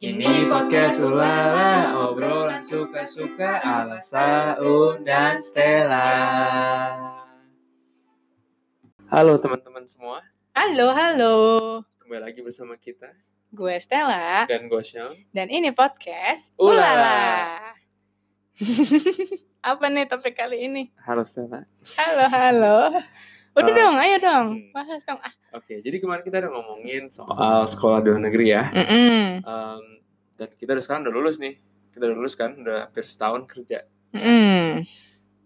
Ini podcast Ulala, obrolan suka-suka ala Saun dan Stella. Halo teman-teman semua, Halo, halo. kembali lagi bersama kita Gue Stella dan gue Syam. dan ini podcast Ulala. Ulala. Apa nih topik kali ini? Halo Stella. Halo, halo. Udah dong, ayo dong. hmm. Bahas dong. Ah. Oke, jadi kemarin kita udah ngomongin soal sekolah di luar negeri ya. Mm-mm. Em, dan kita udah sekarang udah lulus nih. Kita udah lulus kan, udah hampir setahun kerja. Mm-mm.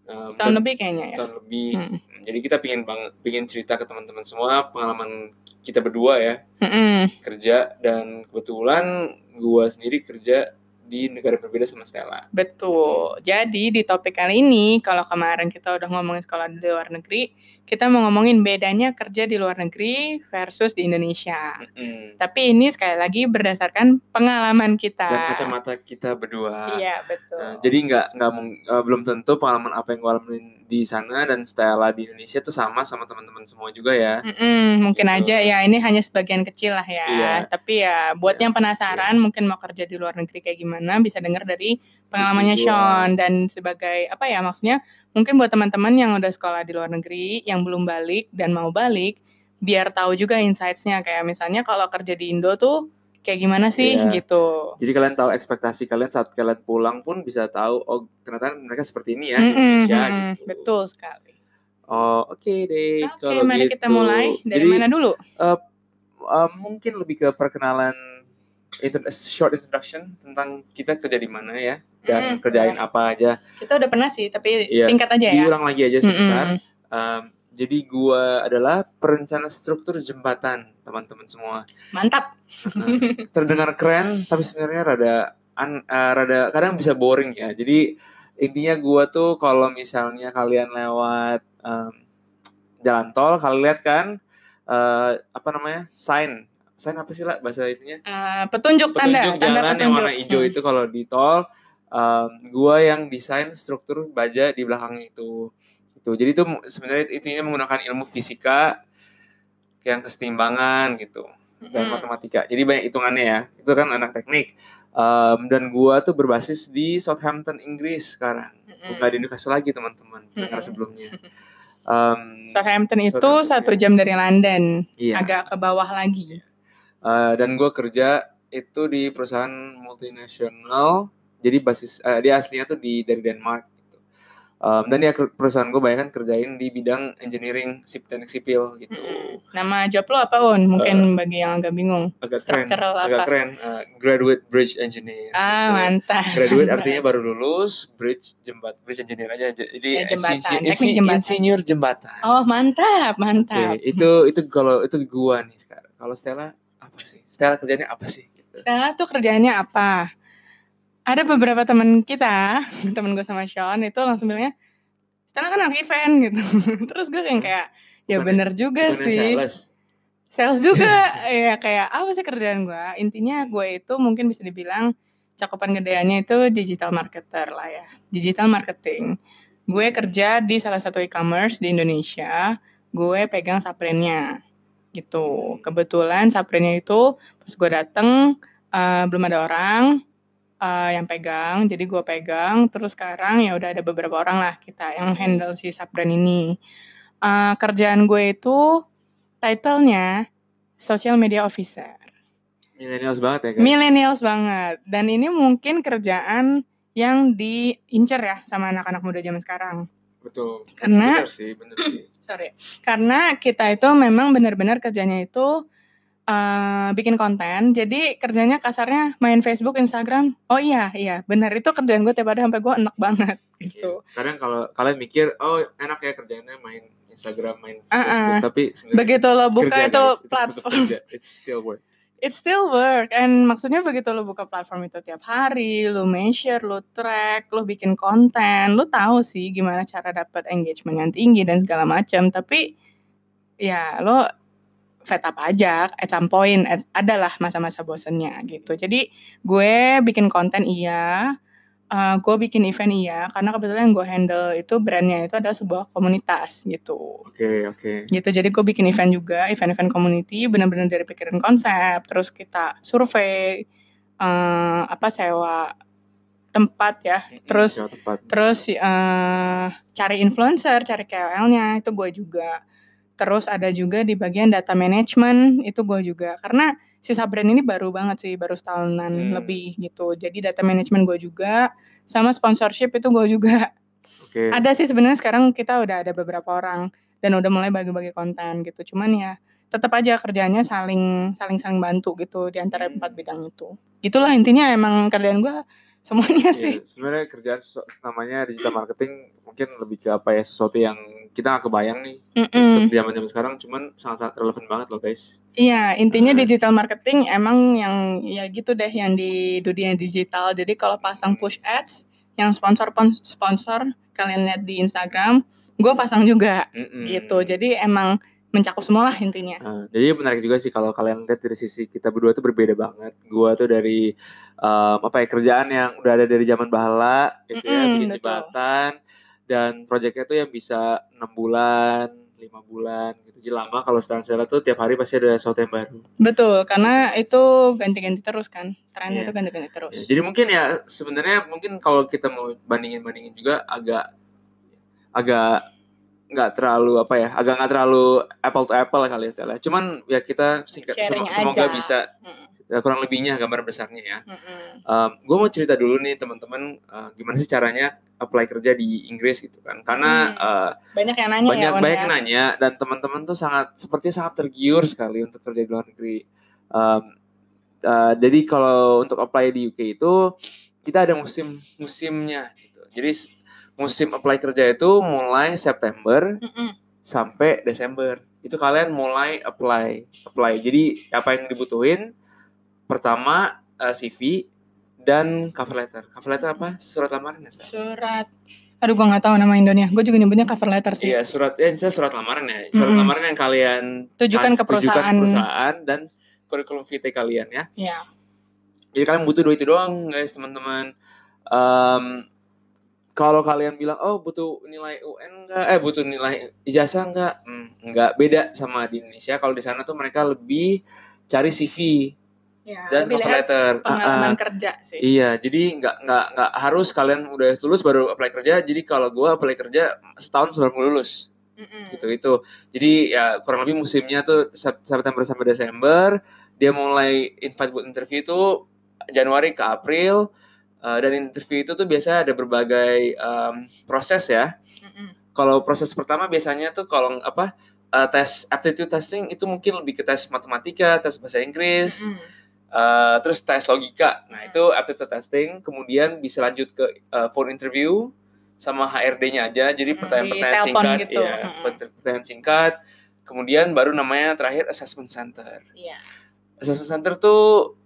Em, Setahun lebih kayaknya ya. setahun lebih. Mm. Jadi kita pingin banget, pingin cerita ke teman-teman semua pengalaman kita berdua ya Mm-mm. kerja dan kebetulan gua sendiri kerja di negara berbeda sama Stella. Betul. Jadi di topik kali ini, kalau kemarin kita udah ngomongin sekolah di luar negeri, kita mau ngomongin bedanya kerja di luar negeri versus di Indonesia. Mm. Tapi ini sekali lagi berdasarkan pengalaman kita. Dan kacamata kita berdua. Iya, betul. Nah, jadi nggak nggak eh, belum tentu pengalaman apa yang gue alamin di sana dan Stella di Indonesia tuh sama sama teman-teman semua juga ya. Mm-mm, mungkin Gitu. aja ya ini hanya sebagian kecil lah ya. Iya. Tapi ya buat Iya. yang penasaran mungkin mau kerja di luar negeri kayak gimana bisa denger dari pengalamannya. Sean dan sebagai apa ya maksudnya mungkin buat teman-teman yang udah sekolah di luar negeri yang belum balik dan mau balik biar tahu juga insights-nya kayak misalnya kalau kerja di Indo tuh kayak gimana sih Iya. gitu. Jadi kalian tahu ekspektasi kalian saat kalian pulang pun bisa tahu oh ternyata mereka seperti ini ya di Mm-mm, Indonesia mm-mm, gitu. Betul sekali. Oh oke deh Oke, kalau mari gitu. kita mulai dari Jadi, mana dulu? uh, mungkin lebih ke perkenalan short introduction tentang kita kerja di mana ya dan Mm-mm, kerjain apa aja. Kita udah pernah sih, tapi Iya, singkat aja ya. Diulang lagi aja sebentar. Mm-mm. Um, jadi gua adalah perencana struktur jembatan teman-teman semua. Mantap. Nah, terdengar keren tapi sebenarnya rada an, uh, rada kadang bisa boring ya. Jadi intinya gua tuh kalau misalnya kalian lewat um, jalan tol, kalian lihat kan uh, apa namanya sign sign apa sih lah bahasa itunya Eh, petunjuk, tanda, petunjuk tanda jalan yang warna hijau Hmm. itu kalau di tol um, gua yang desain struktur baja di belakang itu itu jadi itu sebenarnya intinya menggunakan ilmu fisika yang kesetimbangan gitu dan Mm-mm. matematika jadi banyak hitungannya ya itu kan anak teknik Um, dan gua tuh berbasis di Southampton Inggris sekarang Mm-mm. bukan di Newcastle lagi teman-teman pendengar Mm-mm. sebelumnya Um, Southampton itu Southampton, satu ya. jam dari London, iya agak ke bawah lagi. Uh, dan gue kerja itu di perusahaan multinasional jadi basis uh, dia aslinya tuh di dari Denmark gitu. Um, dan ya perusahaan gue banyak kan kerjain di bidang engineering sip teknik sipil gitu. Nama job lo apa Un? Mungkin bagi yang agak bingung. agak keren Structural agak apa? keren Uh, graduate bridge engineer Ah gitu. mantap. graduate artinya baru lulus bridge jembat bridge engineer aja jadi Ya, jembatan, insi- jembatan. insinyur jembatan Oh mantap, Oke, mantap. itu itu kalau itu gua nih sekarang kalau Stella apa sih Stella kerjanya apa sih gitu. Stella tuh kerjaannya apa? Ada beberapa teman kita, temen gue sama Sean itu langsung bilangnya, Stella kan anak event gitu. Terus gue yang kayak, ya Bukannya- bener juga Bukannya sih. sales. Sales juga, ya kayak apa sih kerjaan gue? Intinya gue itu mungkin bisa dibilang cakupan gedeannya itu digital marketer lah ya, digital marketing. Gue kerja di salah satu e-commerce di Indonesia, gue pegang saprennya gitu. Kebetulan saprennya itu pas gue dateng eh, belum ada orang eh, yang pegang, jadi gue pegang. Terus sekarang ya udah ada beberapa orang lah kita yang handle si sapren ini. Eh, kerjaan gue itu title-nya social media officer. Millennials banget ya guys. Millennials banget. Dan ini mungkin kerjaan yang diincer ya sama anak-anak muda zaman sekarang. Betul. Karena- bener sih, bener sih. Sorry. Karena kita itu memang benar-benar kerjanya itu eh, bikin konten. Jadi kerjanya kasarnya main Facebook, Instagram. Oh iya, iya, benar itu kerjaan gue tiap hari sampai gue enak banget gitu. Kadang kalau kalian mikir, oh enak ya kerjanya main Instagram, main Ah, Facebook, ah. tapi sebenarnya Begitu lo buka kerja, itu guys. platform. It's still work. it still work. And maksudnya begitu lo buka platform itu tiap hari, lo measure, lo track, lo bikin konten, lo tahu sih gimana cara dapat engagement yang tinggi dan segala macam. Tapi ya lo fed up aja at some point at- adalah masa-masa bosennya gitu. Jadi gue bikin konten iya, eh, gue bikin event iya, karena kebetulan gue handle itu brandnya itu adalah sebuah komunitas gitu Oke, oke. gitu jadi gue bikin event juga event-event community benar-benar dari pikiran konsep terus kita survei eh, apa sewa tempat ya. Terus tempat. terus eh, cari influencer, cari KOL-nya itu gue juga. Terus ada juga di bagian data management itu gue juga. Karena si Sabren ini baru banget sih, baru setahunan Hmm. lebih gitu. Jadi data management gue juga, sama sponsorship itu gue juga. Oke. Ada sih sebenarnya sekarang kita udah ada beberapa orang dan udah mulai bagi-bagi konten gitu. Cuman ya tetap aja kerjanya saling saling saling bantu gitu di antara Hmm. empat bidang itu. Gitulah intinya emang kerjaan gue semuanya sih. Iya, sebenarnya kerjaan namanya digital marketing mungkin lebih ke apa ya sesuatu yang kita nggak kebayang nih Mm-mm. untuk zaman zaman sekarang cuman sangat sangat relevan banget loh guys Iya, intinya Hmm. digital marketing emang yang ya gitu deh yang di dunia digital. Jadi kalau pasang push ads, yang sponsor pon- sponsor kalian lihat di Instagram, gue pasang juga Mm-mm. gitu. Jadi emang mencakup semua lah intinya. Nah, jadi menarik juga sih kalau kalian lihat dari sisi kita berdua tuh berbeda banget. Gua tuh dari um, apa ya kerjaan yang udah ada dari zaman bahala gitu ya, Mm-mm, bikin betul. jembatan dan proyeknya tuh yang bisa enam bulan, lima bulan gitu. Jadi lama kalau Stansela tuh tiap hari pasti ada sesuatu yang baru. Betul, karena itu ganti-ganti terus kan. Trennya Iya. itu ganti-ganti terus. Ya, jadi mungkin ya sebenarnya mungkin kalau kita mau bandingin bandingin juga agak agak nggak terlalu apa ya agak nggak terlalu apple to apple lah kali ya Stella. Cuman ya kita singkat Sharing sem- semoga aja. bisa Mm, ya, kurang lebihnya gambar besarnya ya. mm-mm. gue mau cerita dulu nih teman-teman uh, gimana sih caranya apply kerja di Inggris gitu kan karena Hmm. uh, Banyak yang nanya banyak ya, banyak ya. yang nanya dan teman-teman tuh sangat sepertinya sangat tergiur sekali untuk kerja di luar negeri. Um, uh, jadi kalau untuk apply di UK itu kita ada musim musimnya gitu. Jadi musim apply kerja itu mulai September Mm-mm. sampai Desember. Itu kalian mulai apply apply. Jadi apa yang dibutuhin? Pertama uh, CV dan cover letter. Cover letter apa? Surat lamaran ya? Surat. Aduh, gue nggak tahu nama Indonya. Gue juga nyebutnya cover letter sih. Iya surat ya saya surat lamaran ya surat Mm-mm. lamaran yang kalian Tujukan ke perusahaan. perusahaan dan kurikulum vitae kalian ya Iya. jadi kalian butuh dua itu doang guys teman-teman Em, kalau kalian bilang oh butuh nilai UN enggak eh butuh nilai ijazah enggak hmm, enggak beda sama di Indonesia. Kalau di sana tuh mereka lebih cari CV Ya, dan cover letter. pengalaman kerja sih. Iya, jadi nggak nggak nggak harus kalian udah lulus baru apply kerja. Jadi kalau gua apply kerja setahun sebelum lulus. Mm-mm. gitu itu jadi ya kurang lebih musimnya tuh Sep- September sampai Desember. Dia mulai invite buat interview itu Januari ke April Uh, dan interview itu tuh biasa ada berbagai um, proses ya Mm-mm. kalau proses pertama biasanya tuh kalau apa uh, tes aptitude testing itu mungkin lebih ke tes matematika tes bahasa Inggris Mm-mm. uh, terus tes logika nah itu aptitude testing kemudian bisa lanjut ke uh, phone interview sama HRD-nya aja jadi Mm, pertanyaan-pertanyaan singkat gitu. ya Mm-mm. pertanyaan singkat kemudian baru namanya terakhir assessment center Iya. Assessment center tuh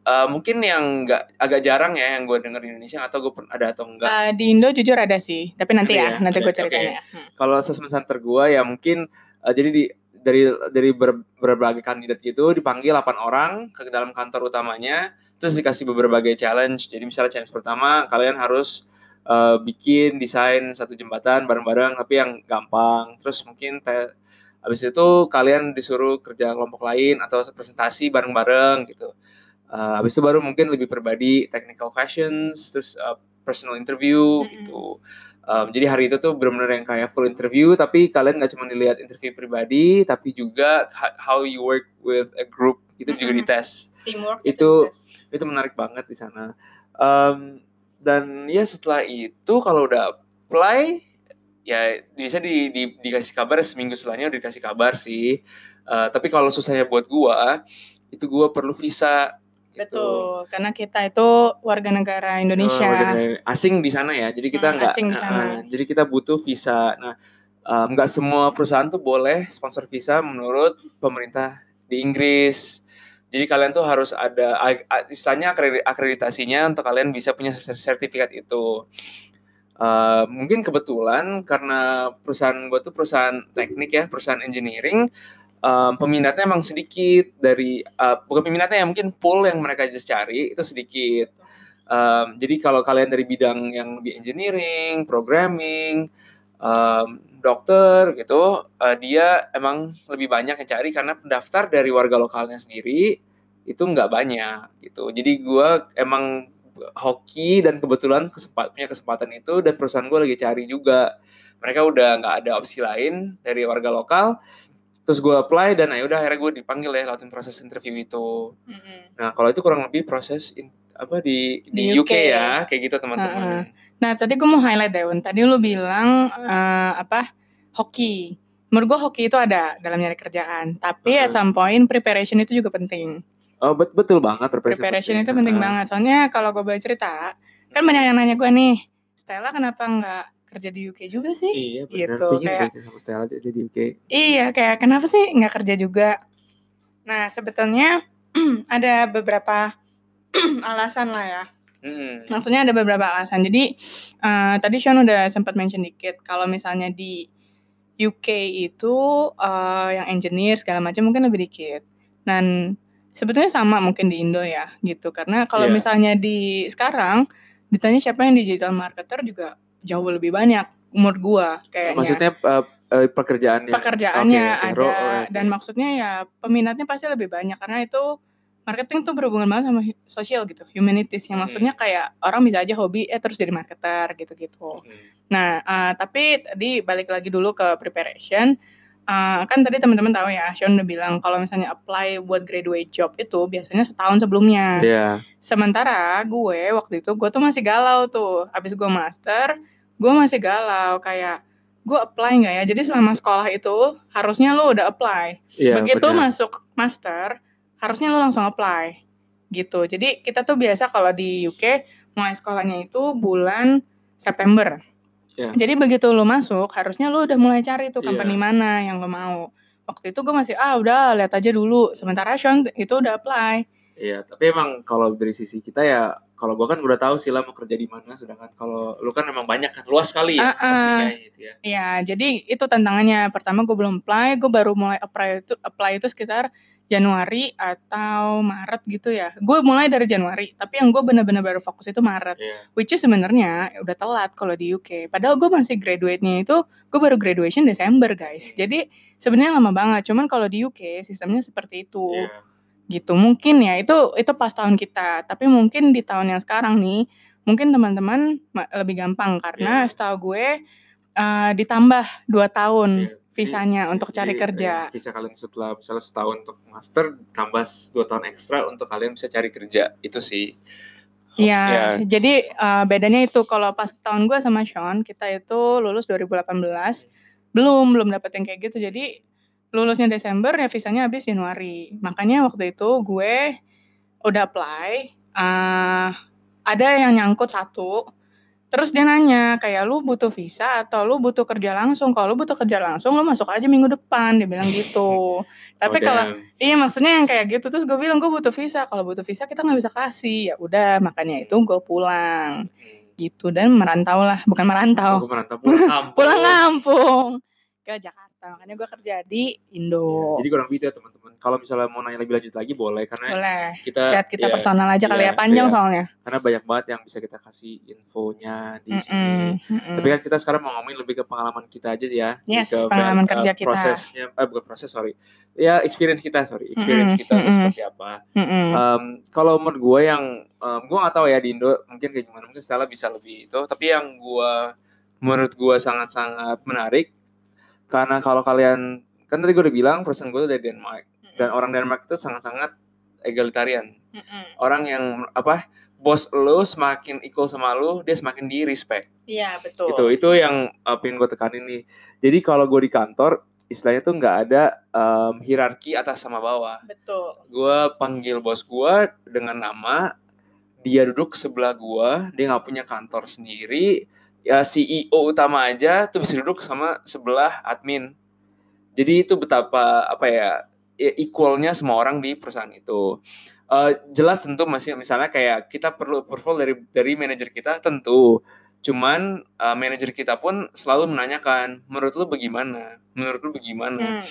uh, mungkin yang nggak agak jarang ya yang gue denger di Indonesia atau gue pernah ada atau enggak Uh, di Indo jujur ada sih, tapi nanti Ada ya, ya? nanti gue ceritain oke. ya. Hmm. kalau assessment center gue ya mungkin uh, jadi di dari dari ber- berbagai kandidat gitu dipanggil 8 orang ke dalam kantor utamanya terus dikasih berbagai challenge jadi misalnya challenge pertama kalian harus uh, bikin desain satu jembatan bareng-bareng tapi yang gampang terus mungkin te- habis itu kalian disuruh kerja kelompok lain atau presentasi bareng-bareng gitu Uh, habis itu baru mungkin lebih pribadi technical questions terus uh, personal interview Mm-mm. gitu Um, jadi hari itu tuh benar-benar yang kayak full interview, tapi kalian nggak cuma dilihat interview pribadi, tapi juga how you work with a group itu juga Mm-mm. dites. Teamwork Itu- gitu. Itu menarik banget di sana. Um, dan ya setelah itu kalau udah apply, ya bisa di, di- dikasih kabar seminggu setelahnya udah dikasih kabar sih. Uh, tapi kalau susahnya buat gua, itu gua perlu visa. gitu. Betul, karena kita itu warga negara Indonesia. Oh, warga negara asing di sana ya. Jadi kita Hmm, nggak asing di sana. uh, jadi kita butuh visa. Nah, um, nggak semua perusahaan tuh boleh sponsor visa menurut pemerintah di Inggris. Jadi kalian tuh harus ada istilahnya akredi- akreditasinya untuk kalian bisa punya ser- sertifikat itu. Uh, mungkin kebetulan karena perusahaan gue tuh perusahaan teknik ya, perusahaan engineering, um, peminatnya emang sedikit dari uh, bukan peminatnya ya mungkin pool yang mereka just cari itu sedikit. Um, jadi kalau kalian dari bidang yang lebih engineering, programming, um, dokter gitu, uh, dia emang lebih banyak yang cari karena pendaftar dari warga lokalnya sendiri itu nggak banyak gitu. Jadi gue emang hoki dan kebetulan kesempat, punya kesempatan itu dan perusahaan gue lagi cari juga. Mereka udah nggak ada opsi lain dari warga lokal. Terus gue apply dan ayo udah akhirnya gue dipanggil ya lewatin proses interview itu. Nah kalau itu kurang lebih proses in, apa di di, Di UK, UK ya kayak gitu teman-teman. Nah, tadi gue mau highlight deh, Un. Tadi lu bilang eh, apa? Hoki. Menurut gue hoki itu ada dalam nyari kerjaan, tapi at Uh-uh. some point preparation itu juga penting. Oh bet- betul banget preparation, Preparation itu penting banget. Soalnya kalau gue boleh cerita, kan banyak yang nanya gue nih, Stella kenapa nggak kerja di UK juga sih? Iya benar. Gitu, kayak- sama Stella di di UK. Iya, kayak kenapa sih nggak kerja juga? Nah, sebetulnya ada beberapa alasan lah ya. Hmm. Maksudnya ada beberapa alasan. Jadi eh, tadi Sean udah sempat mention dikit kalau misalnya di UK itu eh, yang engineer segala macam mungkin lebih dikit. Dan sebetulnya sama mungkin di Indo ya gitu. Karena kalau Iya. misalnya di sekarang ditanya siapa yang digital marketer juga jauh lebih banyak umur gua kayaknya. Maksudnya uh, uh, pekerjaannya. pekerjaannya Oke, ada oh, oke. dan maksudnya ya peminatnya pasti lebih banyak karena itu marketing tuh berhubungan banget sama sosial gitu humanities yang Hmm. maksudnya kayak orang bisa aja hobi eh terus jadi marketer gitu-gitu Hmm. nah eh, tapi tadi balik lagi dulu ke preparation Eh, kan tadi teman-teman tahu ya Sean udah bilang kalau misalnya apply buat graduate job itu biasanya setahun sebelumnya Iya. Sementara gue waktu itu gue tuh masih galau tuh. Abis gue master, gue masih galau kayak gue apply nggak ya? Jadi selama sekolah itu harusnya lo udah apply. Iya. Begitu benar. masuk master, harusnya lo langsung apply. Gitu. Jadi kita tuh biasa kalau di UK mulai sekolahnya itu bulan September. Iya. Jadi begitu lo masuk, harusnya lo udah mulai cari tuh Iya. company mana yang lo mau. Waktu itu gue masih ah udah lihat aja dulu. Sementara Sean itu udah apply. Iya, tapi emang kalau dari sisi kita ya, kalau gua kan udah tahu sih lah mau kerja di mana, sedangkan kalau lu kan emang banyak kan, luas sekali ya ah. pastinya gitu ya. Ya, jadi itu tantangannya. Pertama gue belum apply, gue baru mulai apply itu apply itu sekitar Januari atau Maret gitu ya. Gue mulai dari Januari, tapi yang gue bener-bener baru fokus itu Maret. Iya. Which is sebenarnya udah telat kalau di UK. Padahal gue masih graduate-nya itu, gue baru graduation Desember guys. Jadi sebenarnya lama banget. Cuman kalau di UK sistemnya seperti itu Iya. gitu mungkin ya itu itu pas tahun kita tapi mungkin di tahun yang sekarang nih mungkin teman-teman ma- lebih gampang karena Iya. setahu gue eh, ditambah dua tahun Iya. Visanya Jadi- untuk cari jadi, kerja eh, Visa kalian setelah misalnya setahun untuk master, tambah dua tahun ekstra untuk kalian bisa cari kerja. Itu sih. Iya, Ya. jadi eh, bedanya itu kalau pas tahun gue sama Sean kita itu lulus 2018 belum belum dapet yang kayak gitu jadi lulusnya Desember ya visanya habis Januari makanya waktu itu gue udah apply eh ada yang nyangkut satu terus dia nanya kayak lu butuh visa atau lu butuh kerja langsung? Kalau lu butuh kerja langsung lu masuk aja minggu depan dia bilang gitu. Tapi Oh, kalau. Iya maksudnya yang kayak gitu. Terus gue bilang gue butuh visa. Kalau butuh visa kita nggak bisa kasih. Ya udah makanya itu gue pulang. Gitu. Dan merantau lah. Bukan merantau. Aku merantau. Pulang kampung. pulang kampung. Ke Jakarta makanya gue kerja di Indo Jadi kurang lebih itu ya teman-teman. Kalau misalnya mau nanya lebih lanjut lagi boleh karena boleh kita chat kita ya, personal aja kali iya, ya panjang iya. soalnya karena banyak banget yang bisa kita kasih infonya di Mm-mm, sini. mm-mm. Tapi kan kita sekarang mau ngomongin lebih ke pengalaman kita aja sih ya. Yes, ke pengalaman eh, kerja kita. Prosesnya, eh bukan proses sorry. Ya experience kita sorry, experience Mm-mm, kita itu mm-mm. seperti apa. Mm-mm. Em, kalau menurut gue yang em, gue nggak tahu ya di Indo mungkin kayak gimana mungkin Stella bisa lebih itu. Tapi yang gue menurut gue sangat-sangat menarik karena kalau kalian kan tadi gue udah bilang perusahaan gue dari Denmark. Dan orang Denmark itu sangat-sangat egalitarian. Mm-mm. orang yang apa bos lu semakin equal sama lu dia semakin di respect iya betul. Itu itu yang uh, pengen gue tekanin nih. Jadi kalau gue di kantor istilahnya tuh nggak ada em, hierarki atas sama bawah. Betul. Gue panggil bos gue dengan nama dia duduk sebelah gue dia nggak punya kantor sendiri ya CEO utama aja tuh bisa duduk sama sebelah admin. Jadi itu betapa apa ya ya equalnya semua orang di perusahaan itu. Eh, jelas tentu masih misalnya kayak kita perlu approval dari dari manajer kita tentu. Cuman eh, manajer kita pun selalu menanyakan menurut lu bagaimana? Menurut lu bagaimana? Hmm,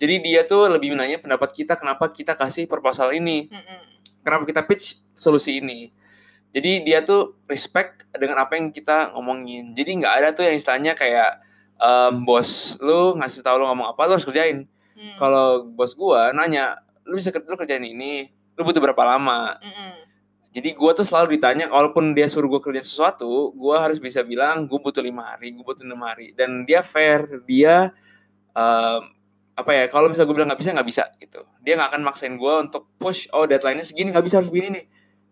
jadi dia tuh lebih menanya pendapat kita kenapa kita kasih proposal ini, mm-mm. kenapa kita pitch solusi ini. Jadi dia tuh respect dengan apa yang kita ngomongin. Jadi nggak ada tuh yang istilahnya kayak em, bos lu ngasih tahu lu ngomong apa lu harus kerjain. Hmm. Kalau bos gua nanya, lu bisa lu kerjain ini, lu butuh berapa lama Mm-mm. jadi gue tuh selalu ditanya walaupun dia suruh gue kerja sesuatu gue harus bisa bilang gue butuh lima hari gue butuh enam hari dan dia fair dia em, apa ya kalau misalnya gue bilang nggak bisa nggak bisa gitu dia nggak akan maksain gue untuk push oh deadline-nya segini nggak bisa harus begini nih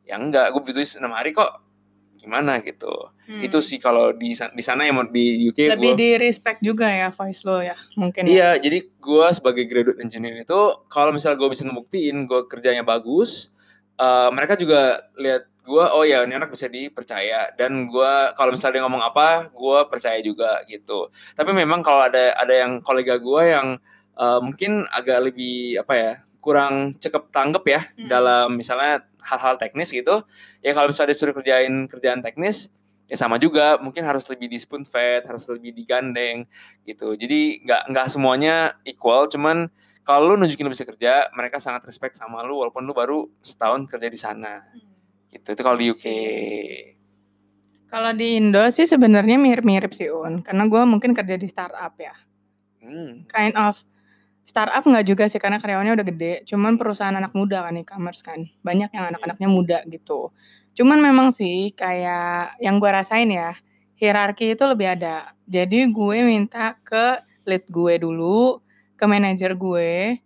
ya enggak gue butuh enam hari kok gimana gitu Hmm. itu sih kalau di di sana yang di UK lebih gue di respect juga ya voice lo ya mungkin ya. Iya, jadi gue sebagai graduate engineer itu kalau misalnya gue bisa ngebuktiin gue kerjanya bagus, eh, mereka juga lihat gue, oh ya ini anak bisa dipercaya dan gue kalau misalnya dia ngomong apa, gue percaya juga gitu. Tapi memang kalau ada ada yang kolega gue yang eh, mungkin agak lebih apa ya kurang cekep tanggep ya Hmm. dalam misalnya hal-hal teknis gitu, ya kalau misalnya disuruh kerjain kerjaan teknis ya sama juga. Mungkin harus lebih di spoon fed harus lebih digandeng gitu. Jadi nggak nggak semuanya equal. Cuman kalau lu nunjukin lu bisa kerja mereka sangat respect sama lu walaupun lu baru setahun kerja di sana. Gitu. Itu kalau di UK Kalau di Indo sih sebenarnya mirip-mirip sih Un, karena gue mungkin kerja di startup ya. hmm. Kind of startup nggak juga sih karena karyawannya udah gede, cuman perusahaan anak muda kan e-commerce kan, banyak yang anak-anaknya muda gitu. Cuman memang sih kayak yang gue rasain ya, hierarki itu lebih ada. Jadi gue minta ke lead gue dulu, ke manajer gue,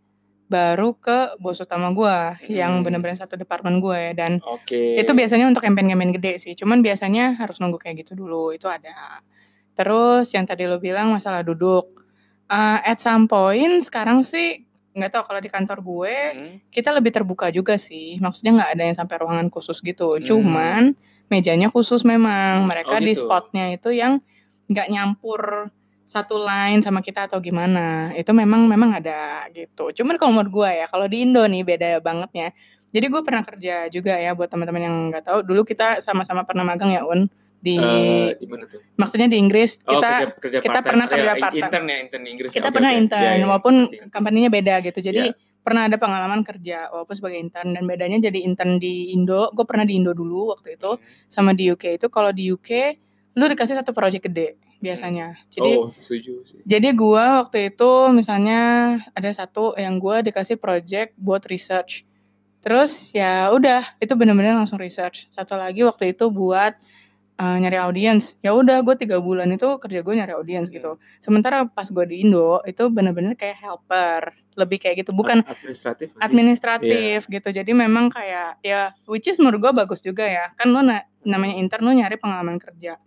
baru ke bos utama gue yang Hmm. bener-bener satu departemen gue dan oke itu biasanya untuk campaign-campaign gede sih, cuman biasanya harus nunggu kayak gitu dulu, itu ada. Terus yang tadi lo bilang masalah duduk, eee, at some point sekarang sih nggak tahu kalau di kantor gue, Hmm. kita lebih terbuka juga sih, maksudnya nggak ada yang sampai ruangan khusus gitu, Hmm. cuman mejanya khusus memang, mereka Oh, di gitu. spotnya itu yang nggak nyampur satu line sama kita atau gimana, itu memang memang ada gitu. Cuman kalau menurut gue ya, kalau di Indo nih beda bangetnya. Jadi gue pernah kerja juga ya buat teman-teman yang nggak tahu, dulu kita sama-sama pernah magang ya Un, di di mana tuh maksudnya di Inggris oh, kita kerja, kerja kita pernah Ya, kerja i- part-time. intern ya intern di Inggris ya. kita Oke, pernah oke. intern Ya, ya, walaupun company-nya beda gitu. Jadi Iya. pernah ada pengalaman kerja walaupun sebagai intern dan bedanya jadi intern di Indo, gue pernah di Indo dulu waktu itu Hmm. sama di UK itu kalau di UK lu dikasih satu project gede biasanya. Jadi oh setuju sih jadi gua waktu itu misalnya ada satu yang gua dikasih project buat research. Terus ya udah itu bener-bener langsung research. Satu lagi waktu itu buat eh, nyari audience. Ya udah gue tiga bulan itu kerja gue nyari audience gitu. Sementara pas gue di Indo itu bener-bener kayak helper, lebih kayak gitu bukan Ad- administratif administratif gitu. Jadi memang kayak ya which is menurut gue bagus juga ya. Kan lo na- namanya intern lo nyari pengalaman kerja.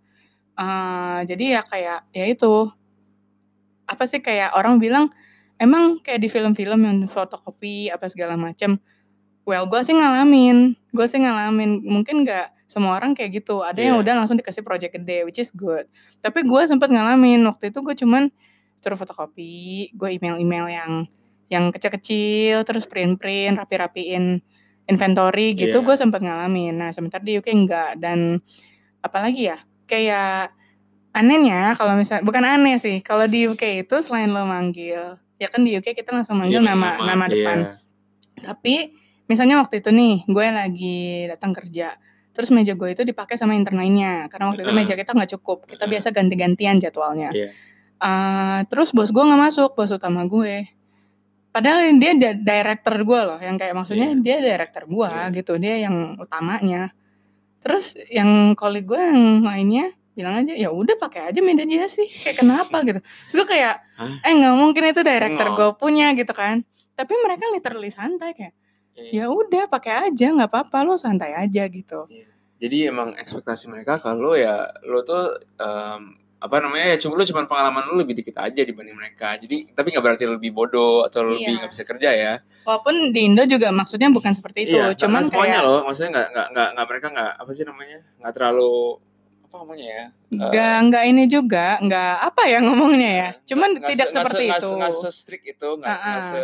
Eh, jadi ya kayak ya itu apa sih kayak orang bilang emang kayak di film-film yang fotokopi apa segala macam. Well, gue sih ngalamin, gue sih ngalamin. Mungkin nggak semua orang kayak gitu. Ada yang Iya. udah langsung dikasih project gede, which is good. Tapi gue sempet ngalamin waktu itu gue cuman suruh fotokopi, gue email-email yang yang kecil-kecil, terus print-print, rapi-rapiin inventory gitu. Iya. Gue sempet ngalamin. Nah, sementara di UK enggak. Dan apalagi ya, kayak anehnya kalau misal bukan aneh sih, kalau di UK itu selain lo manggil, ya kan di UK kita langsung manggil Iya, nama nama iya. depan. Tapi misalnya waktu itu nih, gue lagi datang kerja, terus meja gue itu dipakai sama intern lainnya, karena waktu itu Heeh. meja kita nggak cukup, kita Heeh. biasa ganti-gantian jadwalnya. Eh, terus bos gue nggak masuk, bos utama gue. Padahal dia di- director gue loh, yang kayak maksudnya Iya. dia director gue Iya. gitu, dia yang utamanya. Terus yang colleague gue yang lainnya bilang aja ya udah pakai aja meja dia sih kayak kenapa gitu terus gue kayak Hah? eh nggak mungkin itu director gue punya gitu kan tapi mereka literally santai kayak. Ya udah pakai aja nggak apa-apa lo santai aja gitu Jadi emang ekspektasi mereka kalau ya lo tuh em, apa namanya ya cuma lu cuma pengalaman lu lebih dikit aja dibanding mereka. Jadi tapi nggak berarti lebih bodoh atau lebih Iya. nggak bisa kerja ya. walaupun di Indo juga maksudnya bukan seperti itu iya, nggak- cuman nggak semuanya kayak loh, maksudnya nggak nggak nggak nggak mereka nggak apa sih namanya nggak terlalu apa namanya ya? nggak nggak ini juga nggak apa ya ngomongnya ya cuman Nggak- nggak tidak se- nggak seperti se- nggak itu se- nggak se strict itu nggak nggak Ah-ah. se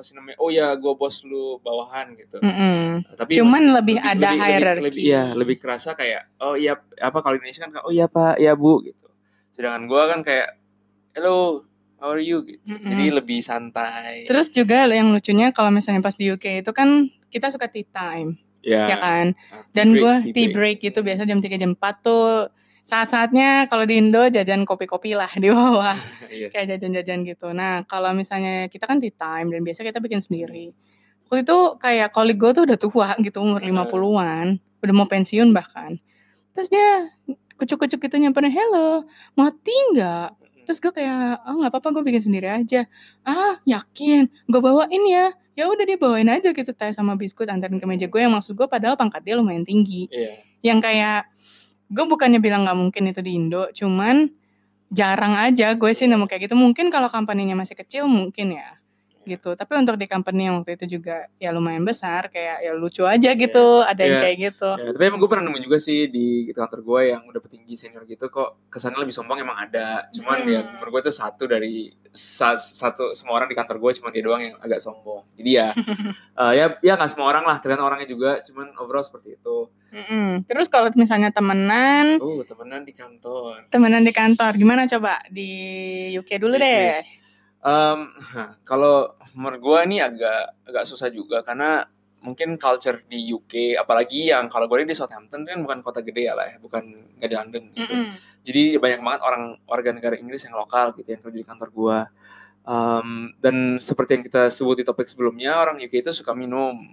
apa sih namanya? Oh ya gue bos lu bawahan gitu. Mm-mm. Tapi Cuman maksud- lebih ada hierarki. Lebih, iya, lebih kerasa kayak oh iya apa kalau Indonesia kan oh iya Pak, iya Bu gitu. Sedangkan gua kan kayak hello, how are you gitu. Mm-mm. Jadi lebih santai. terus juga yang lucunya kalau misalnya pas di UK itu kan kita suka tea time ya, ya kan ah, Dan gue tea break gitu biasa jam 3 jam 4 tuh saat-saatnya kalau di Indo jajan kopi-kopi lah di bawah Iya. kayak jajan-jajan gitu. Nah kalau misalnya kita kan tea time dan biasa kita bikin sendiri. waktu itu kayak kolik gue tuh udah tua gitu umur Heeh. 50-an udah mau pensiun bahkan terus dia kucuk-kucuk gitu nyamperin hello mati nggak terus gue kayak oh nggak apa-apa gue bikin sendiri aja ah yakin gue bawain ya ya udah dia bawain aja gitu teh sama biskuit anterin ke meja gue yang maksud gue padahal pangkat dia lumayan tinggi Iya. yang kayak gue bukannya bilang nggak mungkin itu di Indo cuman jarang aja gue sih nemu kayak gitu. Mungkin kalau company-nya masih kecil mungkin ya gitu tapi untuk di company yang waktu itu juga ya lumayan besar kayak ya lucu aja gitu ada yang Iya. kayak gitu Ya, tapi emang gue pernah nemu juga sih di kantor gue yang udah petinggi senior gitu kok kesannya lebih sombong emang ada. Cuman Hmm. ya menurut gue itu satu dari sa- satu semua orang di kantor gue cuma dia doang yang agak sombong. Jadi ya eh, ya ya nggak semua orang lah tergantung orangnya juga. Cuman overall seperti itu. Mm-mm. terus kalau misalnya temenan Oh temenan di kantor. temenan di kantor gimana coba di UK dulu deh Em, kalau menurut gue ini agak agak susah juga karena mungkin culture di UK apalagi yang kalau gue di Southampton kan bukan kota gede ya lah ya bukan nggak di London gitu. Mm-mm. jadi banyak banget orang warga negara Inggris yang lokal gitu yang kerja di kantor gua Um, dan seperti yang kita sebut di topik sebelumnya orang UK itu suka minum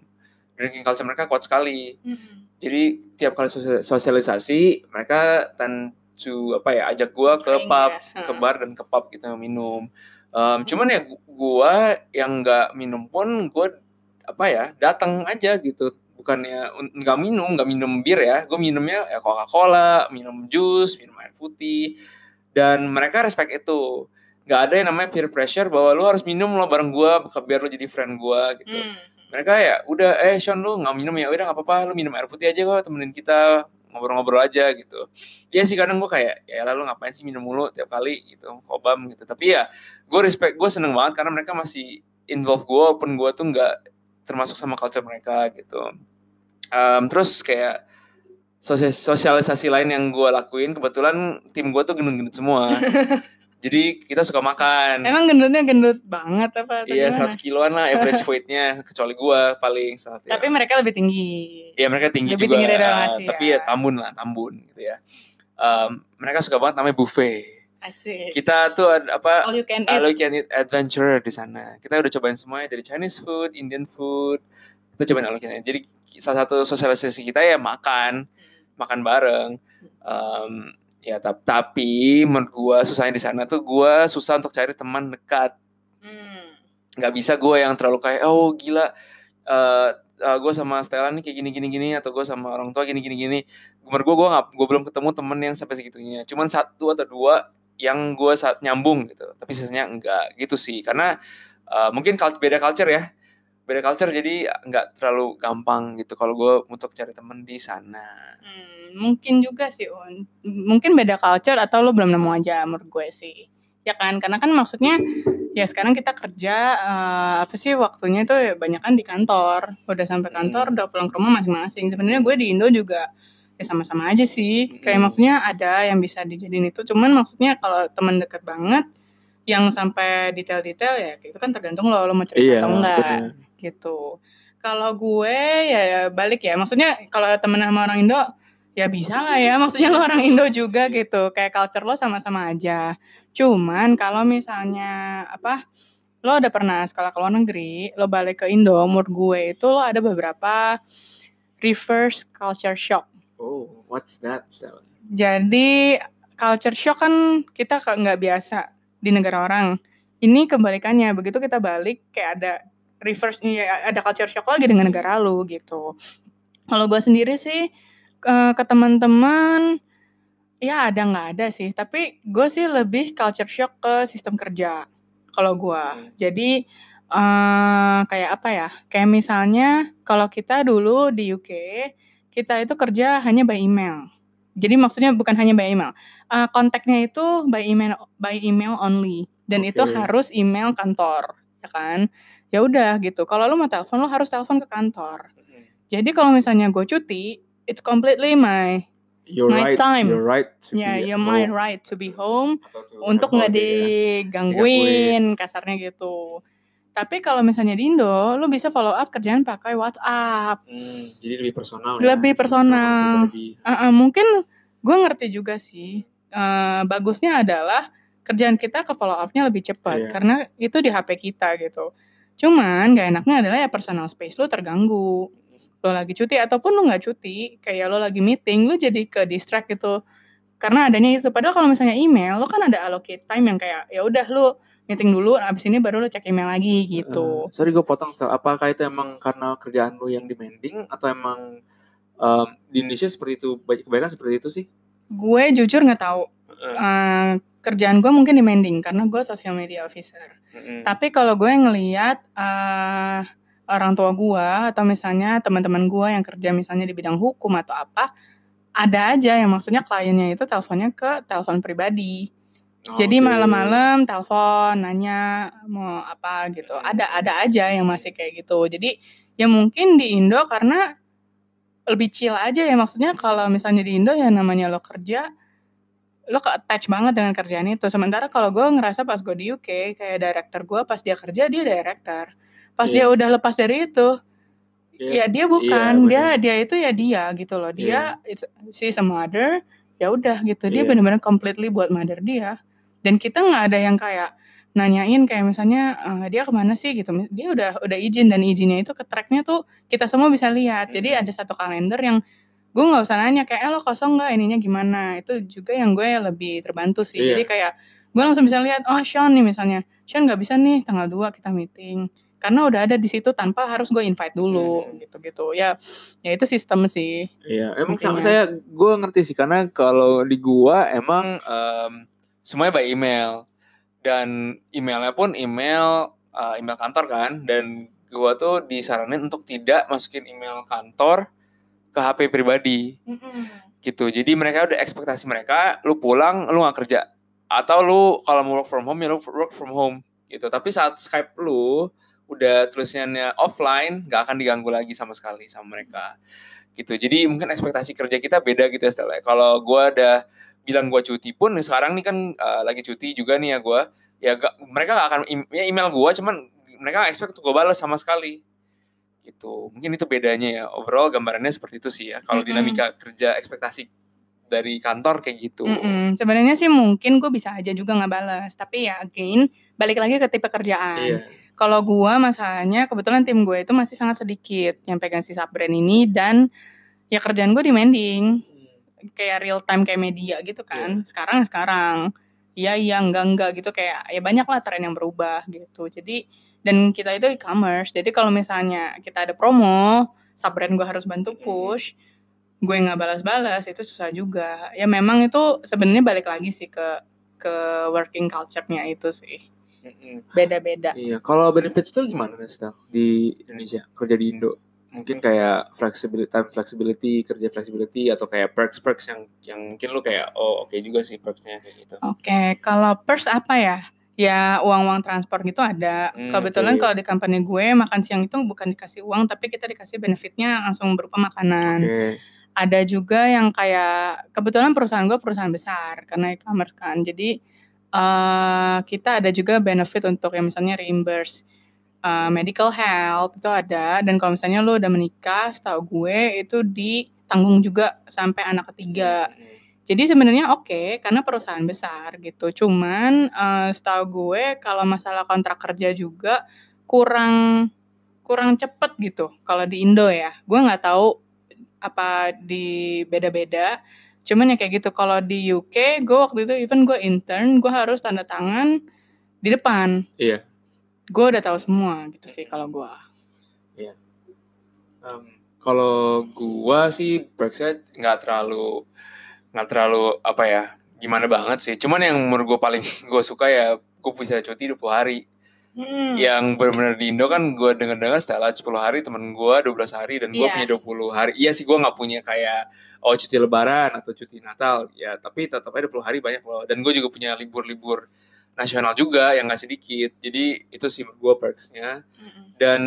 drinking culture mereka kuat sekali Mm-mm. jadi tiap kali sosial- sosialisasi mereka tend to apa ya ajak gua ke pub ke bar dan ke pub gitu minum Um, cuman ya gu- gua yang nggak minum pun gua apa ya datang aja gitu. Bukannya nggak minum nggak minum bir ya. Gue minumnya ya coca cola minum jus minum air putih. Dan mereka respect itu. Nggak ada yang namanya peer pressure bahwa lu harus minum lo bareng gua biar lu jadi friend gua gitu. Mm. mereka ya udah eh Sean lu nggak minum ya? Udah nggak apa-apa lu minum air putih aja kok temenin kita ngobrol-ngobrol aja gitu. Iya sih kadang gue kayak ya lalu ngapain sih minum mulu tiap kali gitu kobam gitu. Tapi ya gue respect gue seneng banget karena mereka masih involve gue walaupun gue tuh nggak termasuk sama culture mereka gitu. Em, terus kayak sosial- sosialisasi lain yang gue lakuin kebetulan tim gue tuh gendut-gendut semua jadi kita suka makan emang gendutnya gendut banget apa Iya gimana? 100 kiloan lah average weight-nya kecuali gua paling saat ya. tapi mereka lebih tinggi Iya mereka tinggi Lebih juga, tinggi dari orang Asia. tapi ya tambun lah, tambun gitu ya. Em, mereka suka banget namanya buffet. asik Kita tuh ada apa? all you can eat All you can eat adventure di sana. Kita udah cobain semuanya dari Chinese food, Indian food. Kita cobain all you can eat. Jadi salah satu sosialisasi kita ya makan, makan bareng. Em, ya tap- tapi menurut gua susahnya di sana tuh gua susah untuk cari teman dekat. Hmm. nggak bisa gue yang terlalu kayak oh gila eh gue sama Stella nih kayak gini gini gini atau gue sama orang tua gini gini gini menurut gue gue nggak gue belum ketemu temen yang sampai segitunya. Cuman satu atau dua yang gue saat nyambung gitu. Tapi sisanya enggak gitu sih. Karena eh, mungkin beda culture ya beda culture jadi nggak terlalu gampang gitu kalau gue untuk cari temen di sana Hmm, mungkin juga sih Un. Mungkin beda culture atau lo belum nemu aja menurut gue sih. Ya kan? Karena kan maksudnya ya sekarang kita kerja eh, apa sih waktunya itu ya banyak kan di kantor. Udah sampai kantor Hmm. udah pulang ke rumah masing-masing. Sebenarnya gue di Indo juga ya sama-sama aja sih. Kayak Hmm. maksudnya ada yang bisa dijadiin itu. Cuman maksudnya kalau temen deket banget yang sampai detail-detail ya itu kan tergantung lo lo mau cerita atau enggak Iya, bener. Gitu. Kalau gue ya, ya balik ya, maksudnya kalau temen sama orang Indo ya bisa lah ya, maksudnya lo orang Indo juga gitu, kayak culture lo sama-sama aja. Cuman kalau misalnya apa, lo udah pernah sekolah ke luar negeri, lo balik ke Indo, menurut gue itu lo ada beberapa reverse culture shock. oh what's that Stella? Jadi culture shock kan kita nggak biasa di negara orang. Ini kebalikannya, begitu kita balik kayak ada reverse ya, ada culture shock lagi dengan negara lu gitu. Kalau gue sendiri sih eh, ke teman-teman ya ada nggak ada sih, tapi gue sih lebih culture shock ke sistem kerja kalau gue. Hmm. Jadi eh kayak apa ya? Kayak misalnya kalau kita dulu di UK kita itu kerja hanya by email. Jadi maksudnya bukan hanya by email. Eh, kontaknya itu by email by email only dan itu Oke. harus email kantor, ya kan? Ya udah gitu. Kalau lu mau telepon lu harus telepon ke kantor. Jadi kalau misalnya gue cuti, it's completely my You're My right, time. you're right to ya be you're my home. right to be home to untuk nggak ya. digangguin kasarnya gitu. Tapi kalau misalnya di Indo, lu bisa follow up kerjaan pakai WhatsApp. Hmm, jadi lebih personal ya. Lebih personal. Pribadi. Uh, uh, mungkin gue ngerti juga sih. Uh, bagusnya adalah kerjaan kita ke follow up-nya lebih cepat Iya. karena itu di HP kita gitu. Cuman gak enaknya adalah ya personal space lu terganggu. Lo lagi cuti ataupun lu nggak cuti, kayak lo lagi meeting, lu jadi ke distract gitu. Karena adanya itu. Padahal kalau misalnya email, lo kan ada allocate time yang kayak ya udah lu meeting dulu, abis ini baru lo cek email lagi gitu. Uh, sorry gue potong, Stel. Apakah itu emang karena kerjaan lu yang demanding atau emang um, di Indonesia seperti itu, kebanyakan seperti itu sih? Gue jujur nggak tahu. Uh, kerjaan gue mungkin demanding karena gue social media officer. Mm-hmm. Tapi kalau gue ngeliat uh, orang tua gue atau misalnya teman-teman gue yang kerja misalnya di bidang hukum atau apa, ada aja yang maksudnya kliennya itu teleponnya ke telepon pribadi. Oh, Jadi okay. malam-malam telepon nanya mau apa gitu. Ada ada aja yang masih kayak gitu. Jadi ya mungkin di Indo karena lebih chill aja ya maksudnya kalau misalnya di Indo ya namanya lo kerja lo ke attach banget dengan kerjaan itu. Sementara kalau gue ngerasa pas gue di UK, kayak director gue pas dia kerja dia director. Pas yeah. dia udah lepas dari itu, yeah. ya dia bukan, yeah, dia dia itu ya dia gitu loh. Dia yeah. si sama mother, ya udah gitu. Dia yeah. benar-benar completely buat mother dia. Dan kita nggak ada yang kayak nanyain kayak misalnya uh, dia ke mana sih gitu. Dia udah udah izin dan izinnya itu ke tracknya tuh kita semua bisa lihat. Jadi ada satu kalender yang gue nggak usah nanya kayak eh, lo kosong nggak? Ininya gimana? Itu juga yang gue lebih terbantu sih. Iya. jadi kayak gue langsung bisa lihat oh Sean nih misalnya. Sean nggak bisa nih tanggal 2 kita meeting. Karena udah ada di situ tanpa harus gue invite dulu hmm. gitu-gitu. Ya ya itu sistem sih. Iya emang sama saya gue ngerti sih. Karena kalau di gua emang um, semuanya by email. Dan emailnya pun email uh, email kantor kan. Dan gua tuh disaranin untuk tidak masukin email kantor ke HP pribadi. Mm-hmm. gitu. Jadi mereka udah ekspektasi mereka lu pulang lu nggak kerja. Atau lu kalau mau work from home ya lu work from home. Gitu. Tapi saat Skype lu udah tulisannya offline nggak akan diganggu lagi sama sekali sama mereka. Gitu. Jadi mungkin ekspektasi kerja kita beda gitu ya Stella kalau gue ada bilang gue cuti pun sekarang nih kan uh, lagi cuti juga nih ya gue ya gak, mereka gak akan ya email gue cuman mereka gak expect gue balas sama sekali gitu. Mungkin itu bedanya ya. Overall gambarannya seperti itu sih ya. Kalau mm -hmm. dinamika kerja ekspektasi dari kantor kayak gitu. Mm -hmm. sebenarnya sih mungkin gue bisa aja juga nggak balas tapi ya again balik lagi ke tipe kerjaan. Yeah. kalau gue masalahnya kebetulan tim gue itu masih sangat sedikit yang pegang si brand ini dan ya kerjaan gue demanding. Hmm. kayak real time kayak media gitu kan. Yeah. sekarang sekarang. Iya iya enggak enggak gitu. Kayak ya banyak lah tren yang berubah gitu. Jadi dan kita itu e-commerce. Jadi kalau misalnya kita ada promo subbrand gue harus bantu push gue nggak balas-balas itu susah juga. Ya memang itu sebenarnya balik lagi sih ke ke working culture-nya itu sih. Beda-beda. Iya kalau benefits tuh gimana Nesta di Indonesia? Kerja di Indo. Mungkin kayak flexibility time flexibility kerja flexibility atau kayak perks perks yang yang mungkin lu kayak oh oke okay juga sih perksnya kayak gitu. Oke okay. kalau perks apa ya Ya uang-uang transport gitu ada. Hmm, Kebetulan okay. kalau di company gue makan siang itu bukan dikasih uang tapi kita dikasih benefitnya langsung berupa makanan. Okay. Ada juga yang kayak kebetulan perusahaan gue perusahaan besar karena e-commerce kan. Jadi uh, kita ada juga benefit untuk yang misalnya reimburse uh, medical health itu ada dan kalau misalnya lo udah menikah, setahu gue itu ditanggung juga sampai anak ketiga. Hmm. Jadi sebenarnya oke okay, karena perusahaan besar gitu. Cuman uh, setahu gue kalau masalah kontrak kerja juga kurang kurang cepet gitu kalau di Indo ya. Gue nggak tahu apa di beda-beda. Cuman ya kayak gitu. Kalau di UK, gue waktu itu even gue intern, gue harus tanda tangan di depan. Iya. Gue udah tahu semua gitu sih kalau gue. Iya. Um, kalau gue sih Brexit nggak terlalu nggak terlalu apa ya gimana banget sih. Cuman yang menurut gue paling gue suka ya gue bisa cuti 20 hari. Hmm. yang benar-benar di Indo kan gue dengar-dengar setelah 10 hari temen gue 12 hari dan gue yeah. punya 20 hari. Iya sih gue nggak punya kayak oh cuti lebaran atau cuti natal. Ya tapi tetap aja 20 hari banyak loh. Dan gue juga punya libur-libur nasional juga yang gak sedikit. Jadi itu sih gue perksnya. Mm-hmm. dan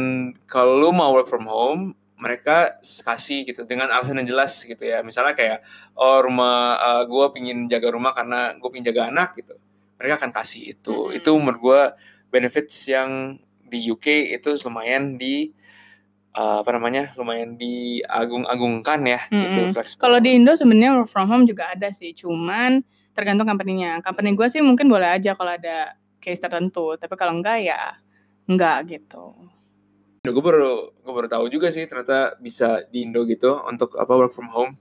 kalau mau work from home mereka kasih gitu dengan alasan yang jelas gitu ya misalnya kayak oh rumah uh, eh, gue pingin jaga rumah karena gue pingin jaga anak gitu mereka akan kasih itu hmm. itu menurut gue benefits yang di UK itu lumayan di uh, apa namanya lumayan diagung-agungkan ya hmm. gitu kalau di Indo sebenarnya work from home juga ada sih cuman tergantung company-nya company gue sih mungkin boleh aja kalau ada case tertentu tapi kalau enggak ya enggak gitu. Gue baru gue baru tahu juga sih ternyata bisa di Indo gitu untuk apa work from home.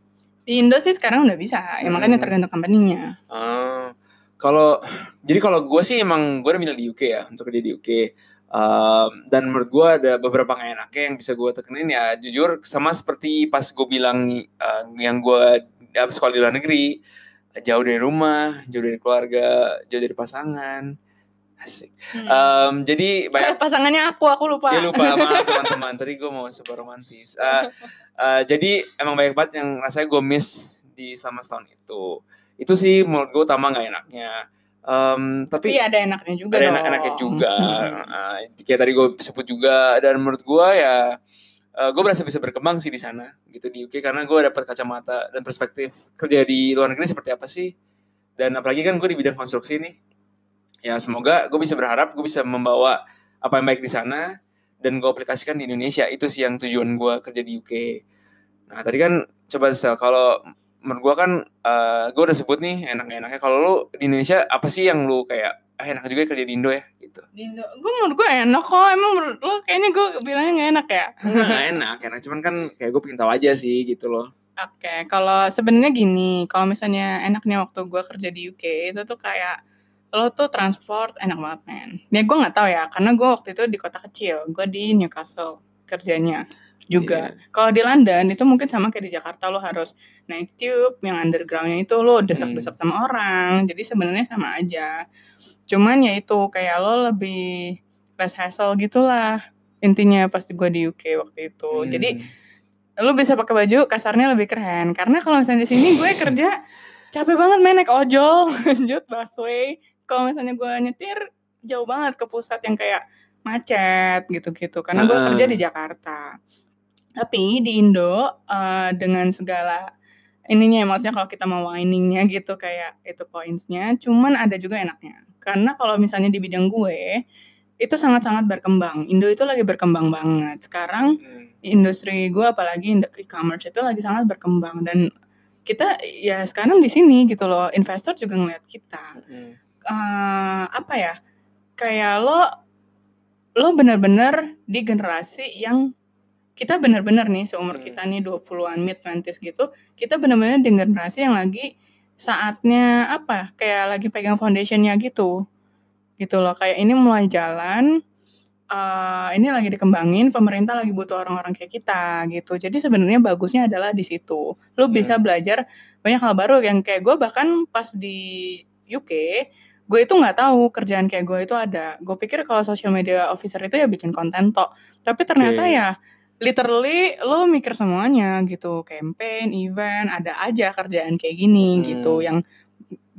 Di Indo sih sekarang udah bisa, ya makanya Hmm. tergantung company-nya. Ah, kalau jadi kalau gue sih emang gue udah milih di UK ya untuk kerja di UK. Um, dan menurut gue ada beberapa nggak enaknya yang bisa gue tekenin ya jujur sama seperti pas gue bilang uh, yang gue sekolah di luar negeri jauh dari rumah, jauh dari keluarga, jauh dari pasangan. Asik. Hmm. Um, jadi banyak pasangannya aku, aku lupa. Ya lupa maaf teman-teman. Tadi gue mau super romantis. Uh, uh, jadi emang banyak banget yang rasanya gue miss di selama setahun itu. Itu sih menurut gue utama nggak enaknya. Um, tapi Tapi ada enaknya juga ada enak-enaknya juga. Uh, kayak tadi gue sebut juga dan menurut gue ya uh, gue berasa bisa berkembang sih di sana gitu di UK karena gue dapat kacamata dan perspektif kerja di luar negeri seperti apa sih. Dan apalagi kan gue di bidang konstruksi nih. Ya semoga gue bisa berharap gue bisa membawa apa yang baik di sana dan gue aplikasikan di Indonesia. Itu sih yang tujuan gue kerja di UK. Nah tadi kan coba Sel, kalau menurut gue kan eh gue udah sebut nih enak-enaknya. Kalau lu di Indonesia apa sih yang lu kayak ah, enak juga kerja di Indo ya gitu. Di Indo, gue menurut gue enak kok. Emang menurut lo kayaknya gue bilangnya gak enak ya? Nah, enak, enak. Cuman kan kayak gue pengen tahu aja sih gitu loh. Oke, kalau sebenarnya gini, kalau misalnya enaknya waktu gue kerja di UK itu tuh kayak lo tuh transport enak banget men. Ya gue nggak tahu ya, karena gue waktu itu di kota kecil, gue di Newcastle kerjanya juga. Kalau di London itu mungkin sama kayak di Jakarta lo harus naik tube yang undergroundnya itu lo desak-desak sama orang, jadi sebenarnya sama aja. Cuman ya itu kayak lo lebih less hassle gitulah intinya pas gue di UK waktu itu. Hmm. Jadi lu bisa pakai baju kasarnya lebih keren karena kalau misalnya di sini gue kerja capek banget main naik ojol lanjut busway kalau misalnya gue nyetir jauh banget ke pusat yang kayak macet gitu-gitu. Karena gue Ah. kerja di Jakarta. Tapi di Indo eh, dengan segala ininya ya, maksudnya kalau kita mau winingnya gitu kayak itu pointsnya cuman ada juga enaknya. Karena kalau misalnya di bidang gue itu sangat-sangat berkembang. Indo itu lagi berkembang banget. Sekarang Hmm. industri gue apalagi e-commerce itu lagi sangat berkembang. Dan kita ya sekarang di sini gitu loh investor juga ngeliat kita. Hmm. Eh, apa ya kayak lo lo bener-bener di generasi yang kita bener-bener nih seumur Hmm. kita nih 20-an mid 20s gitu kita bener-bener di generasi yang lagi saatnya apa kayak lagi pegang foundationnya gitu gitu loh kayak ini mulai jalan eh, ini lagi dikembangin pemerintah lagi butuh orang-orang kayak kita gitu jadi sebenarnya bagusnya adalah di situ lo bisa Hmm. belajar banyak hal baru yang kayak gue bahkan pas di UK gue itu nggak tahu kerjaan kayak gue itu ada gue pikir kalau social media officer itu ya bikin konten tok tapi ternyata Oke. ya literally lo mikir semuanya gitu campaign event ada aja kerjaan kayak gini Hmm. gitu yang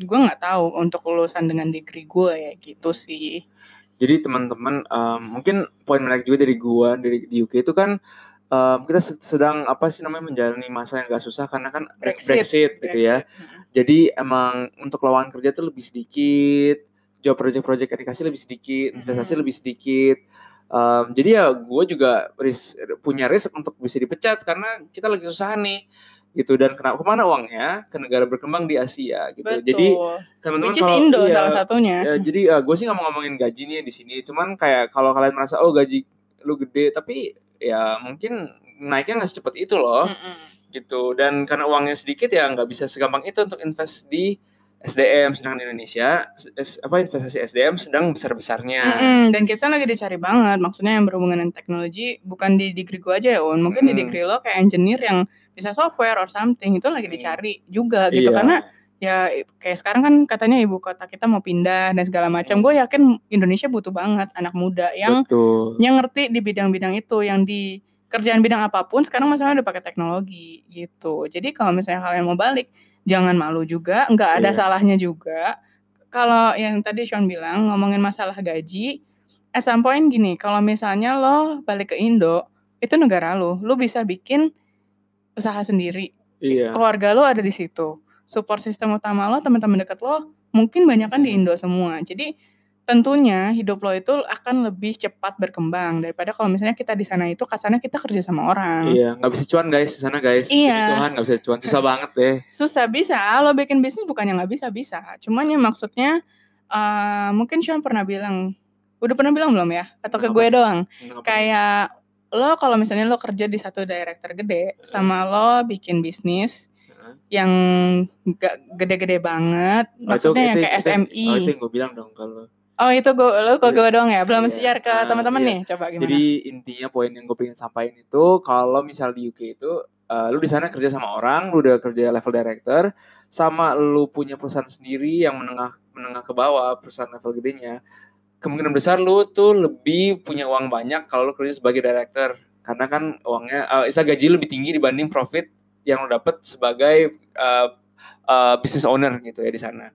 gue nggak tahu untuk lulusan dengan degree gue ya gitu sih Jadi teman-teman um, mungkin poin menarik juga dari gua dari di UK itu kan um, kita se- sedang apa sih namanya menjalani masa yang gak susah karena kan Brexit, Brexit, gitu ya. Brexit. Jadi emang untuk lawan kerja tuh lebih sedikit, job project-project dikasih lebih sedikit, investasi Mhm. lebih sedikit. Um, jadi ya gue juga risk, punya risk untuk bisa dipecat karena kita lagi susah nih gitu dan kenapa ke mana uangnya ke negara berkembang di Asia gitu. betul Jadi teman-teman kalau- Indo iya, salah satunya Ya, jadi gue sih nggak mau ngomongin gaji nih di sini. Cuman kayak kalau kalian merasa oh gaji lu gede, tapi ya mungkin naiknya nggak secepat itu loh, Mm-mm. gitu. Dan karena uangnya sedikit ya nggak bisa segampang itu untuk invest di SDM. Sedangkan Indonesia S- apa investasi SDM sedang besar besarnya. Mm-mm, dan kita lagi dicari banget maksudnya yang berhubungan dengan teknologi bukan di degree gue aja ya Un mungkin di Mm. degree lo kayak engineer yang bisa software or something itu lagi Mm. dicari juga gitu Iya. karena ya kayak sekarang kan katanya ibu kota kita mau pindah dan segala macam Mm. gue yakin Indonesia butuh banget anak muda yang betul. yang ngerti di bidang-bidang itu yang di kerjaan bidang apa pun sekarang masalahnya udah pakai teknologi gitu jadi kalau misalnya kalian mau balik jangan malu juga nggak ada Iya. salahnya juga kalau yang tadi Sean bilang ngomongin masalah gaji at some point gini kalau misalnya lo balik ke Indo itu negara lo lo bisa bikin usaha sendiri Iya. keluarga lo ada di situ support sistem utama lo teman-teman dekat lo mungkin banyak kan di. Indo semua jadi tentunya hidup lo itu akan lebih cepat berkembang daripada kalau misalnya kita di sana itu kasarnya kita kerja sama orang Iya, nggak bisa cuan guys di sana guys. Iya. Tuhan nggak bisa cuan, susah banget deh. susah bisa lo bikin bisnis bukannya nggak bisa bisa cuman ya maksudnya eh, mungkin Sean pernah bilang Udah pernah bilang belum ya? Atau ke gue doang? Kayak lo kalau misalnya lo kerja di satu director gede sama lo bikin bisnis. Yang gak gede-gede banget, Oh, itu- maksudnya yang itu- kayak itu- SMI. Oh itu yang gue bilang dong kalau. Oh itu gue lo ke gue doang ya, belum Iya. share ke Ah, teman-teman iya. nih, coba gimana? Jadi intinya poin yang gue pengen sampaikan itu kalau misal di UK itu eh, lu di sana kerja sama orang, lu udah kerja level director, sama lu punya perusahaan sendiri yang menengah menengah ke bawah, perusahaan level gedenya, kemungkinan besar lu tuh lebih punya uang banyak kalau lu kerja sebagai director, karena kan uangnya, eh, istilah gaji lu lebih tinggi dibanding profit yang lu dapat sebagai eh, eh, business owner gitu ya di sana,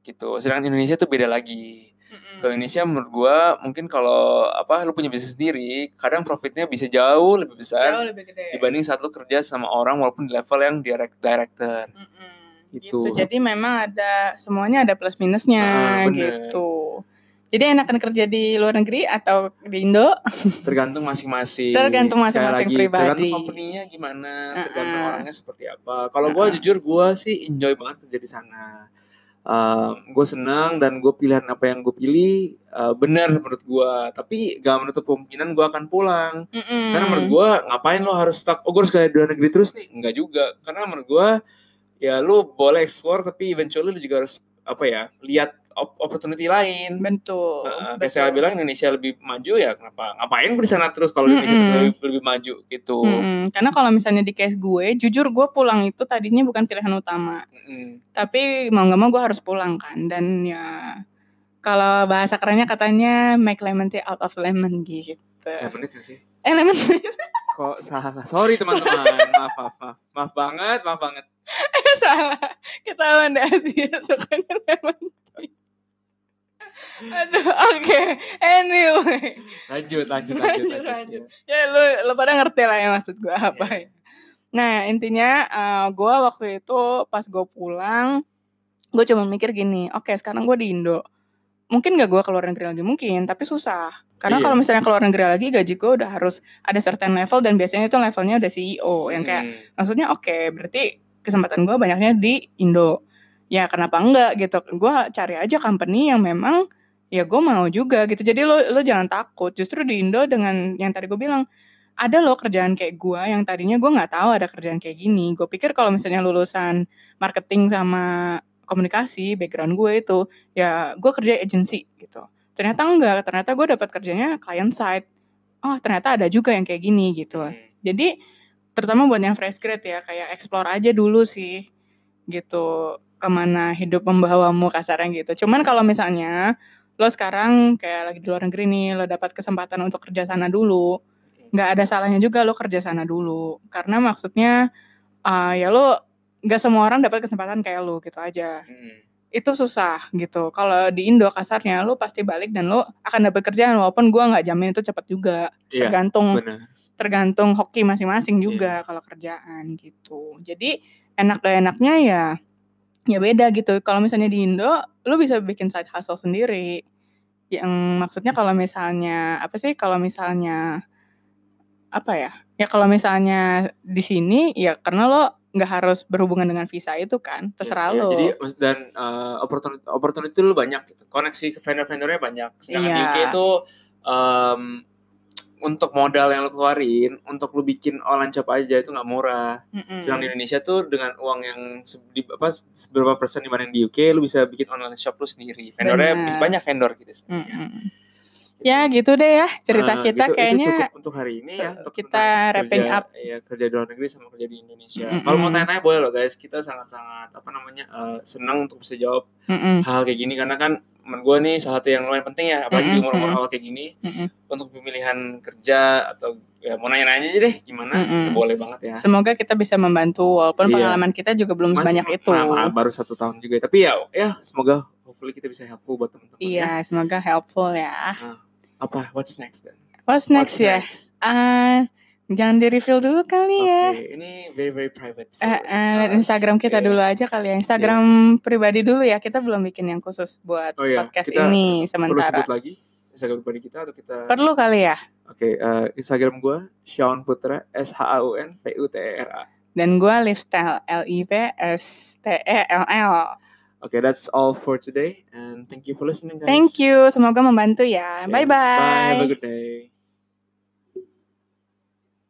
gitu. Sedangkan Indonesia tuh beda lagi Mm-mm. ke Indonesia menurut gua mungkin kalau apa lu punya bisnis sendiri kadang profitnya bisa jauh lebih Jauh besar lebih gede. dibanding saat lu kerja sama orang walaupun di level yang direct director Mm-mm. Gitu. Gitu. Jadi memang ada semuanya ada plus minusnya Ah, bener. gitu. Jadi enakan kerja di luar negeri atau di Indo? tergantung masing-masing Tergantung masing-masing pribadi. tergantung company-nya gimana tergantung Uh-uh. orangnya seperti apa kalau Uh-uh. jujur gua sih enjoy banget kerja di sana gue senang dan gue pilihan apa yang gue pilih uh, benar menurut gue tapi gak menutup kemungkinan gue akan pulang Mm-mm. Karena menurut gue ngapain lo harus stuck, oh gue harus kayak di luar negeri terus nih? Enggak juga. Karena menurut gue ya lu boleh explore tapi eventually lu juga harus apa ya, lihat opportunity lain. Betul. Nah, betul. saya bilang Indonesia lebih maju ya kenapa? Ngapain gue di sana terus kalau Indonesia Mm-mm. lebih, lebih maju gitu. Mm-mm. Karena kalau misalnya di case gue, jujur gue pulang itu tadinya bukan pilihan utama. Mm-mm. Tapi mau nggak mau gue harus pulang kan. Dan ya kalau bahasa kerennya katanya make lemon tea out of lemon gitu. Eh menit gak sih? Eh lemon tea Kok salah? Sorry teman-teman. maaf, maaf, maaf. Maaf banget, maaf banget. salah. Ketahuan deh Asia sukanya lemon tea. Aduh, oke. Anyway. Lanjut, lanjut, lanjut, Lanjut, lanjut. lanjut. ya lu lu pada ngerti lah ya maksud gue apa Iya. ya. Nah intinya uh, gue waktu itu pas gue pulang gue cuma mikir gini, oke sekarang gue di Indo, mungkin gak gue keluar negeri lagi mungkin, tapi susah. Karena Iya. kalau misalnya keluar negeri lagi gaji gue udah harus ada certain level dan biasanya itu levelnya udah CEO yang kayak Hmm. maksudnya oke berarti kesempatan gue banyaknya di Indo. Ya kenapa enggak gitu? Gue cari aja company yang memang ya gue mau juga gitu. Jadi lo lo jangan takut. Justru di Indo dengan yang tadi gue bilang ada loh kerjaan kayak gue yang tadinya gue nggak tahu ada kerjaan kayak gini. Gue pikir kalau misalnya lulusan marketing sama komunikasi background gue itu ya gue kerja agency gitu. Ternyata enggak. Ternyata gue dapat kerjanya client side. Oh ternyata ada juga yang kayak gini gitu. Hmm. Jadi terutama buat yang fresh grade ya kayak explore aja dulu sih gitu ke mana hidup membawamu kasarnya gitu. Cuman kalau misalnya lo sekarang kayak lagi di luar negeri nih lo dapat kesempatan untuk kerja sana dulu, nggak ada salahnya juga lo kerja sana dulu karena maksudnya uh, ya lo nggak semua orang dapat kesempatan kayak lo gitu aja. Hmm. Itu susah gitu. Kalau di Indo kasarnya lo pasti balik dan lo akan dapat kerjaan walaupun gua nggak jamin itu cepat juga. Iya, Tergantung benar. tergantung hoki Iya. masing-masing juga kalau kerjaan gitu. Jadi enak gak enaknya ya ya beda gitu. Kalau misalnya di Indo, lu bisa bikin side hustle sendiri. Yang maksudnya kalau misalnya apa sih? Kalau misalnya apa ya? Ya kalau misalnya di sini ya karena lo nggak harus berhubungan dengan visa itu kan, terserah Iya, lo. Jadi mas- dan uh, opportunity opportunity lu banyak gitu. Koneksi ke vendor-vendornya banyak. Sedangkan di Iya. UK itu um, untuk modal yang lu keluarin, untuk lu bikin online shop aja itu nggak murah. Mm-mm. Sedang di Indonesia tuh dengan uang yang se- di, apa seberapa persen dibanding di UK, lu bisa bikin online shop lu sendiri. Vendornya bisa banyak vendor gitu. sebenarnya. Mm-mm. Ya gitu deh ya cerita Nah, kita gitu- itu kayaknya cukup untuk hari ini ya. Untuk kita wrapping kerja, up. Ya, kerja di luar negeri sama kerja di Indonesia. Mm-mm. Kalau mau tanya-tanya boleh loh guys. Kita sangat-sangat apa namanya eh, senang untuk bisa jawab Mm-mm. hal kayak gini karena kan menurut gue nih salah satu yang lumayan penting ya apalagi di Mm-mm, umur-umur mm-mm. awal kayak gini Mm-mm. untuk pemilihan kerja atau ya mau nanya-nanya aja deh gimana Mm-mm. ya boleh banget ya Semoga kita bisa membantu walaupun Iya. pengalaman kita juga belum Masih- sebanyak itu. nah, baru satu tahun juga tapi ya ya semoga hopefully kita bisa helpful buat teman-teman ya. Iya, semoga helpful ya. apa what's next then What's next What's ya? next? Ah, jangan di reveal dulu kali Oke, ya. ini very very private. lihat us. Instagram kita Iya. dulu aja kali ya. Instagram pribadi dulu ya. Kita belum bikin yang khusus buat Oh iya, podcast kita ini Perlu sementara. sebut lagi Instagram pribadi kita atau kita? Perlu kali ya. Oke, eh, Instagram gue Shaun Putra S H A U N P U T E R A. Dan gue lifestyle L I V S T E L L. Oke, that's all for today and thank you for listening guys. Thank you, semoga membantu ya. Okay, Bye bye. Bye, have a good day.